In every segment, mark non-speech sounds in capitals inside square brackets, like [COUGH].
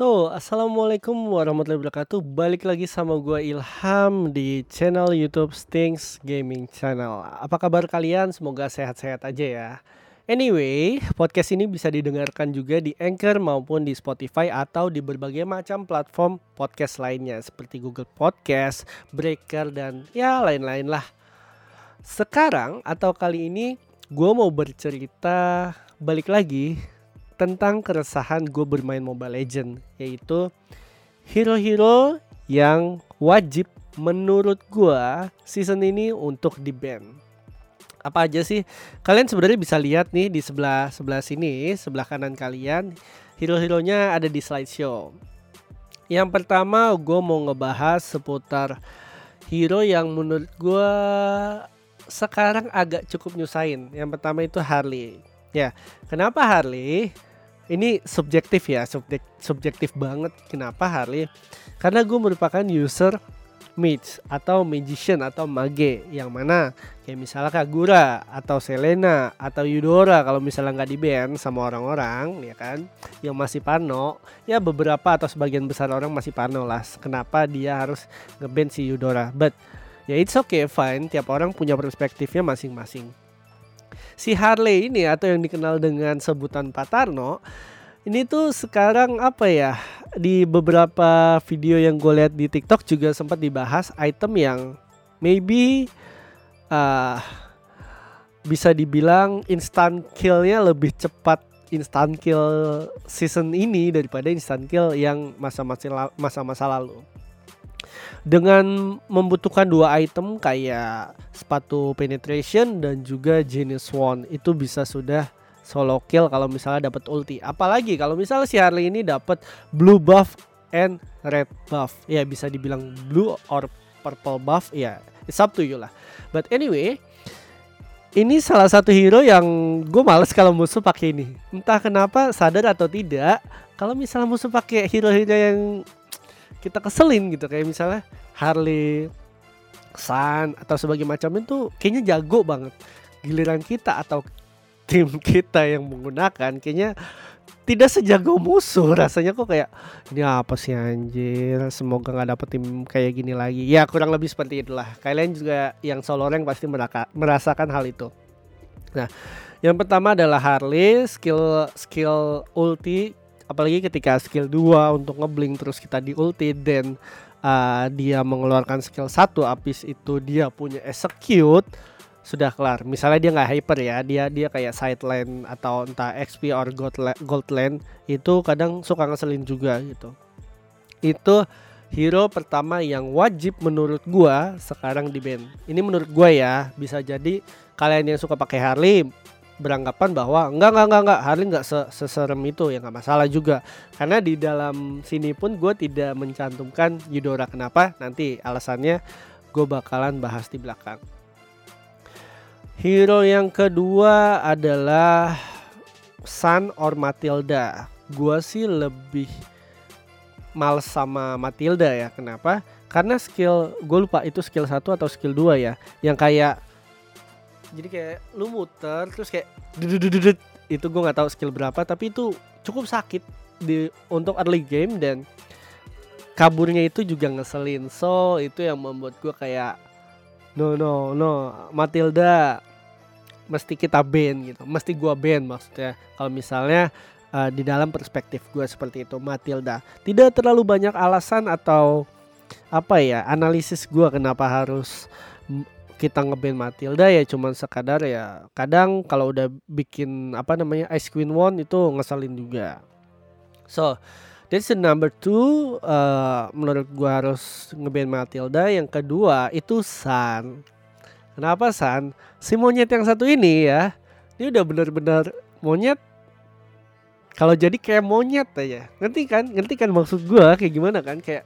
So, assalamualaikum warahmatullahi wabarakatuh. Balik lagi sama gue Ilham di channel YouTube Stings Gaming Channel. Apa kabar kalian? Semoga sehat-sehat aja ya. Anyway, podcast ini bisa didengarkan juga di Anchor maupun di Spotify atau di berbagai macam platform podcast lainnya seperti Google Podcast, Breaker, dan ya lain-lain lah. Sekarang atau kali ini gue mau bercerita balik lagi tentang keresahan gue bermain Mobile Legend yaitu hero-hero yang wajib menurut gue season ini untuk di ban. Apa aja sih? Kalian sebenarnya bisa lihat nih di sebelah sebelah sini, sebelah kanan kalian, hero-heronya ada di slideshow. Yang pertama gue mau ngebahas seputar hero yang menurut gue sekarang agak cukup nyusahin. Yang pertama itu Harley. Ya, kenapa Harley? Ini subjektif ya subjek, subjektif banget kenapa Harley? Karena gue merupakan user mage atau magician atau mage. Yang mana kayak misalnya Kagura atau Selena atau Yudora kalau misalnya nggak di ban sama orang-orang ya kan? Yang masih pano. Ya beberapa atau sebagian besar orang masih pano lah. Kenapa dia harus ngeban si Yudora but ya it's okay fine. Tiap orang punya perspektifnya masing-masing si Harley ini atau yang dikenal dengan sebutan Patarno ini tuh sekarang apa ya di beberapa video yang gue lihat di TikTok juga sempat dibahas item yang maybe uh, bisa dibilang instant killnya lebih cepat instant kill season ini daripada instant kill yang masa-masa masa-masa lalu dengan membutuhkan dua item kayak sepatu penetration dan juga genius one itu bisa sudah solo kill kalau misalnya dapat ulti. Apalagi kalau misalnya si Harley ini dapat blue buff and red buff. Ya bisa dibilang blue or purple buff ya. It's up to you lah. But anyway, ini salah satu hero yang gue males kalau musuh pakai ini. Entah kenapa sadar atau tidak, kalau misalnya musuh pakai hero-hero yang kita keselin gitu. Kayak misalnya Harley, Sun atau sebagai macam itu kayaknya jago banget. Giliran kita atau tim [LAUGHS] kita yang menggunakan kayaknya tidak sejago musuh. [LAUGHS] Rasanya kok kayak ini apa sih anjir? Semoga nggak dapet tim kayak gini lagi. Ya kurang lebih seperti itulah. Kalian juga yang solo rank pasti merasakan hal itu. Nah yang pertama adalah Harley skill skill ulti apalagi ketika skill 2 untuk ngeblink terus kita di ulti dan uh, dia mengeluarkan skill 1 habis itu dia punya execute sudah kelar. Misalnya dia nggak hyper ya, dia dia kayak side lane atau entah XP or gold gold lane itu kadang suka ngeselin juga gitu. Itu hero pertama yang wajib menurut gua sekarang di band. Ini menurut gua ya, bisa jadi kalian yang suka pakai Harley beranggapan bahwa enggak enggak enggak enggak Harley enggak seserem itu ya nggak masalah juga. Karena di dalam sini pun gue tidak mencantumkan Yudora kenapa? Nanti alasannya gue bakalan bahas di belakang. Hero yang kedua adalah Sun or Matilda. Gue sih lebih males sama Matilda ya. Kenapa? Karena skill gue lupa itu skill satu atau skill 2 ya. Yang kayak jadi kayak lu muter terus kayak itu gue nggak tahu skill berapa tapi itu cukup sakit di untuk early game dan kaburnya itu juga ngeselin. So itu yang membuat gue kayak no no no Matilda mesti kita ban gitu. Mesti gue ban maksudnya. Kalau misalnya uh, di dalam perspektif gue seperti itu Matilda. Tidak terlalu banyak alasan atau apa ya analisis gue kenapa harus kita ngeban Matilda ya cuman sekadar ya kadang kalau udah bikin apa namanya Ice Queen One itu ngeselin juga. So that's the number two uh, menurut gua harus ngeban Matilda. Yang kedua itu Sun. Kenapa Sun? Si monyet yang satu ini ya, ini udah bener-bener monyet. Kalau jadi kayak monyet aja, ngerti kan? Ngerti kan maksud gua kayak gimana kan? Kayak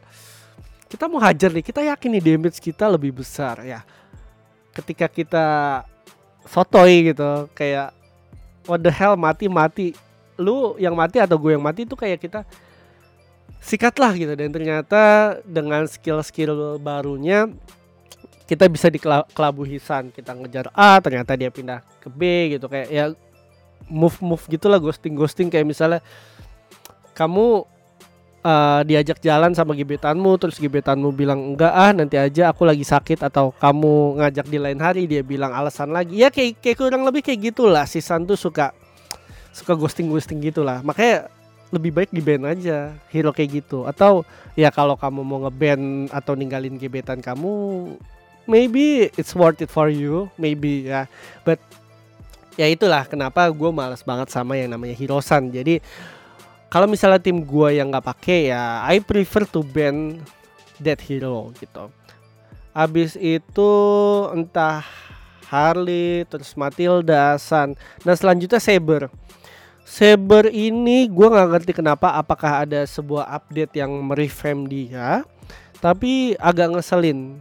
kita mau hajar nih, kita yakin nih damage kita lebih besar ya ketika kita sotoy gitu kayak what the hell mati mati. Lu yang mati atau gue yang mati itu kayak kita sikat lah gitu. Dan ternyata dengan skill-skill barunya kita bisa dikelabuhisan kita ngejar A ternyata dia pindah ke B gitu. Kayak ya move move gitulah ghosting ghosting kayak misalnya kamu uh, diajak jalan sama gebetanmu terus gebetanmu bilang enggak ah nanti aja aku lagi sakit atau kamu ngajak di lain hari dia bilang alasan lagi. Ya kayak kayak kurang lebih kayak gitulah. Si San tuh suka suka ghosting ghosting gitulah. Makanya lebih baik di band aja hero kayak gitu. Atau ya kalau kamu mau ngeband atau ninggalin gebetan kamu maybe it's worth it for you maybe ya. But ya itulah kenapa gue males banget sama yang namanya Hirosan jadi kalau misalnya tim gue yang nggak pakai ya I prefer to ban that hero gitu. Abis itu entah Harley terus Matilda San dan selanjutnya Saber. Saber ini gue nggak ngerti kenapa apakah ada sebuah update yang mereframe dia tapi agak ngeselin.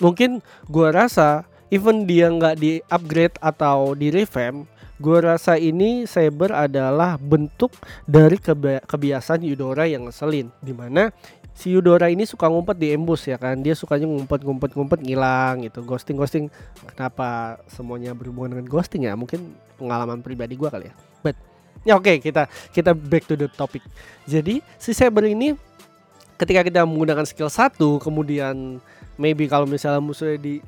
Mungkin gue rasa even dia nggak di upgrade atau di revamp gue rasa ini Saber adalah bentuk dari kebi kebiasaan Yudora yang ngeselin di mana si Yudora ini suka ngumpet di embus ya kan? Dia sukanya ngumpet ngumpet ngumpet ngilang gitu ghosting ghosting kenapa semuanya berhubungan dengan ghosting ya? Mungkin pengalaman pribadi gue kali ya. But ya oke okay, kita kita back to the topic. Jadi si Saber ini ketika kita menggunakan skill satu kemudian maybe kalau misalnya musuhnya di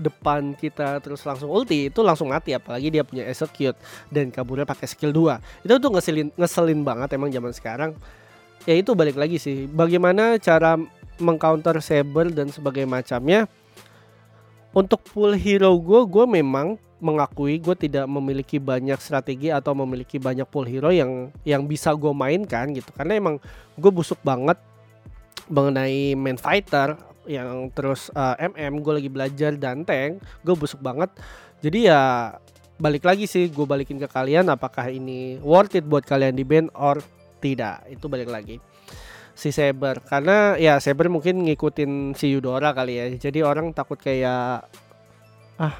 depan kita terus langsung ulti itu langsung mati apalagi dia punya execute dan kaburnya pakai skill 2 itu tuh ngeselin ngeselin banget emang zaman sekarang. Ya itu balik lagi sih bagaimana cara mengcounter saber dan sebagainya macamnya. Untuk full hero gue gue memang mengakui gue tidak memiliki banyak strategi atau memiliki banyak full hero yang yang bisa gue mainkan gitu. Karena emang gue busuk banget mengenai main fighter yang terus uh, eh, MM gue lagi belajar dan tank gue busuk banget. Jadi ya balik lagi sih gue balikin ke kalian apakah ini worth it buat kalian di band or tidak. Itu balik lagi. Si Saber karena ya Saber mungkin ngikutin si Yudora kali ya. Jadi orang takut kayak ah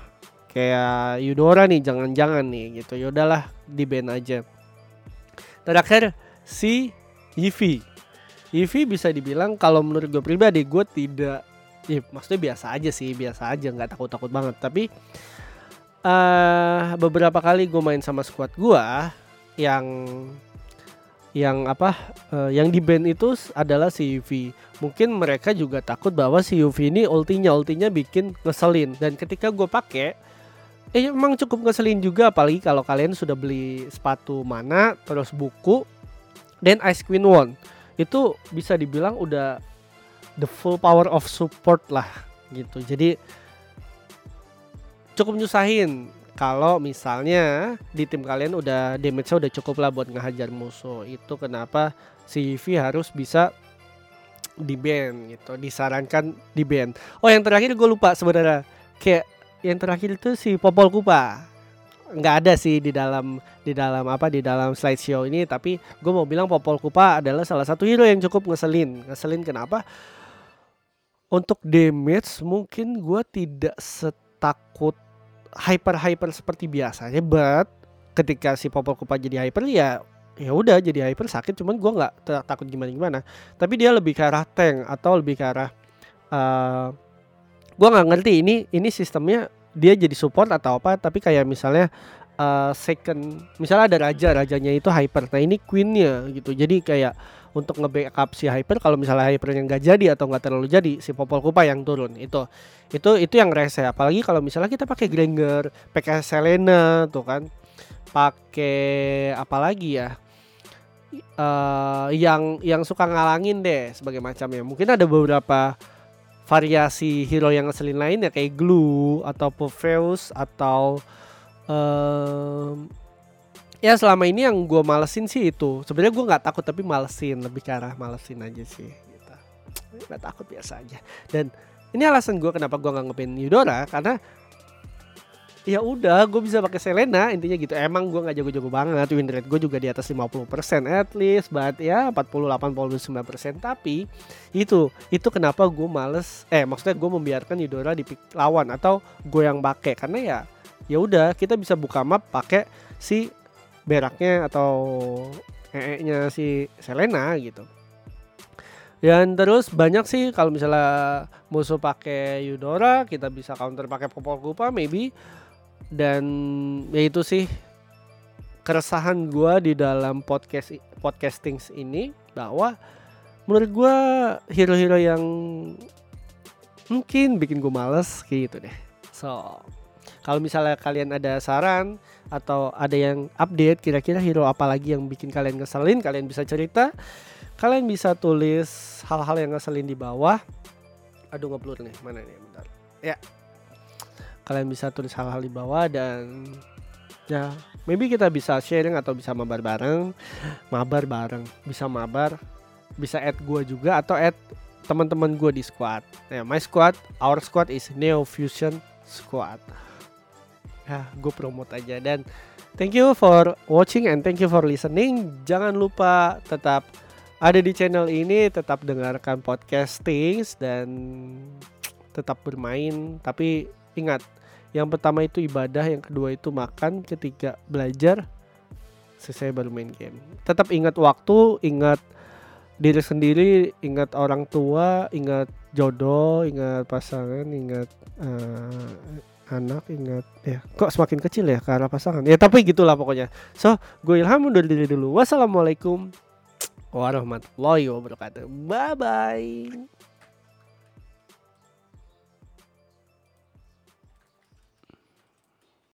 kayak Yudora nih jangan-jangan nih gitu. Yaudahlah di band aja. Terakhir si Yivi Eevee bisa dibilang kalau menurut gue pribadi gue tidak ya maksudnya biasa aja sih biasa aja nggak takut takut banget. Tapi uh, beberapa kali gue main sama squad gue yang yang apa uh, yang di band itu adalah si Yuvi mungkin mereka juga takut bahwa si Yuvi ini ultinya ultinya bikin ngeselin. Dan ketika gue pakai eh emang cukup ngeselin juga apalagi kalau kalian sudah beli sepatu mana terus buku dan Ice Queen One itu bisa dibilang udah the full power of support lah gitu. Jadi cukup nyusahin. Kalau misalnya di tim kalian udah damage-nya udah cukup lah buat ngehajar musuh itu kenapa si V harus bisa di band gitu. Disarankan di band oh yang terakhir gue lupa sebenarnya. Kayak yang terakhir itu si Popol Kupa nggak ada sih di dalam di dalam apa di dalam slideshow ini. Tapi gue mau bilang Popol Kupa adalah salah satu hero yang cukup ngeselin. Ngeselin kenapa? Untuk damage mungkin gue tidak setakut hyper hyper seperti biasanya but ketika si Popol Kupa jadi hyper ya ya udah jadi hyper sakit. Cuman gue nggak takut gimana gimana tapi dia lebih ke arah tank atau lebih ke arah uh, eh, gue nggak ngerti ini ini sistemnya dia jadi support atau apa tapi kayak misalnya uh, second misalnya ada raja rajanya itu hyper. Nah ini queennya gitu. Jadi kayak untuk nge-backup si hyper kalau misalnya hypernya nggak jadi atau nggak terlalu jadi si popol kupa yang turun. Itu itu itu yang rese. Apalagi kalau misalnya kita pakai Granger pakai Selena tuh kan. Pakai apa lagi ya? Uh, yang yang suka ngalangin deh sebagai macamnya. Mungkin ada beberapa variasi hero yang ngeselin lainnya kayak Glue atau Popheus atau um, ya selama ini yang gue malesin sih itu. Sebenarnya gue nggak takut tapi malesin lebih ke arah malesin aja sih gitu. Nggak takut biasa aja. Dan ini alasan gue kenapa gue nggak ngepin Yudora karena ya udah gue bisa pakai Selena intinya gitu. Emang gue nggak jago-jago banget win rate gue juga di atas 50% at least but ya 40 89% tapi itu itu kenapa gue males eh maksudnya gue membiarkan Yudora di lawan atau gue yang pakai. Karena ya ya udah kita bisa buka map pakai si beraknya atau ee-nya si Selena gitu. Dan terus banyak sih kalau misalnya musuh pakai Yudora kita bisa counter pakai Popol Kupa maybe dan ya itu sih keresahan gue di dalam podcast podcasting ini bahwa menurut gue hero-hero yang mungkin bikin gue males gitu deh. So kalau misalnya kalian ada saran atau ada yang update kira-kira hero apa lagi yang bikin kalian ngeselin kalian bisa cerita. Kalian bisa tulis hal-hal yang ngeselin di bawah. Aduh ngeblur nih. Mana nih? Bentar. Ya kalian bisa tulis hal-hal di bawah dan ya maybe kita bisa sharing atau bisa mabar bareng mabar bareng bisa mabar bisa add gue juga atau add teman-teman gue di squad. Ya my squad our squad is Neo Fusion Squad. Ya gue promote aja dan thank you for watching and thank you for listening. Jangan lupa tetap ada di channel ini tetap dengarkan podcasting dan tetap bermain. Tapi ingat yang pertama itu ibadah yang kedua itu makan ketiga belajar selesai baru main game. Tetap ingat waktu ingat diri sendiri ingat orang tua ingat jodoh ingat pasangan ingat uh, anak ingat ya kok semakin kecil ya karena pasangan? Ya tapi gitulah pokoknya. So gue ilham udah diri dulu. Wassalamualaikum warahmatullahi wabarakatuh. Bye bye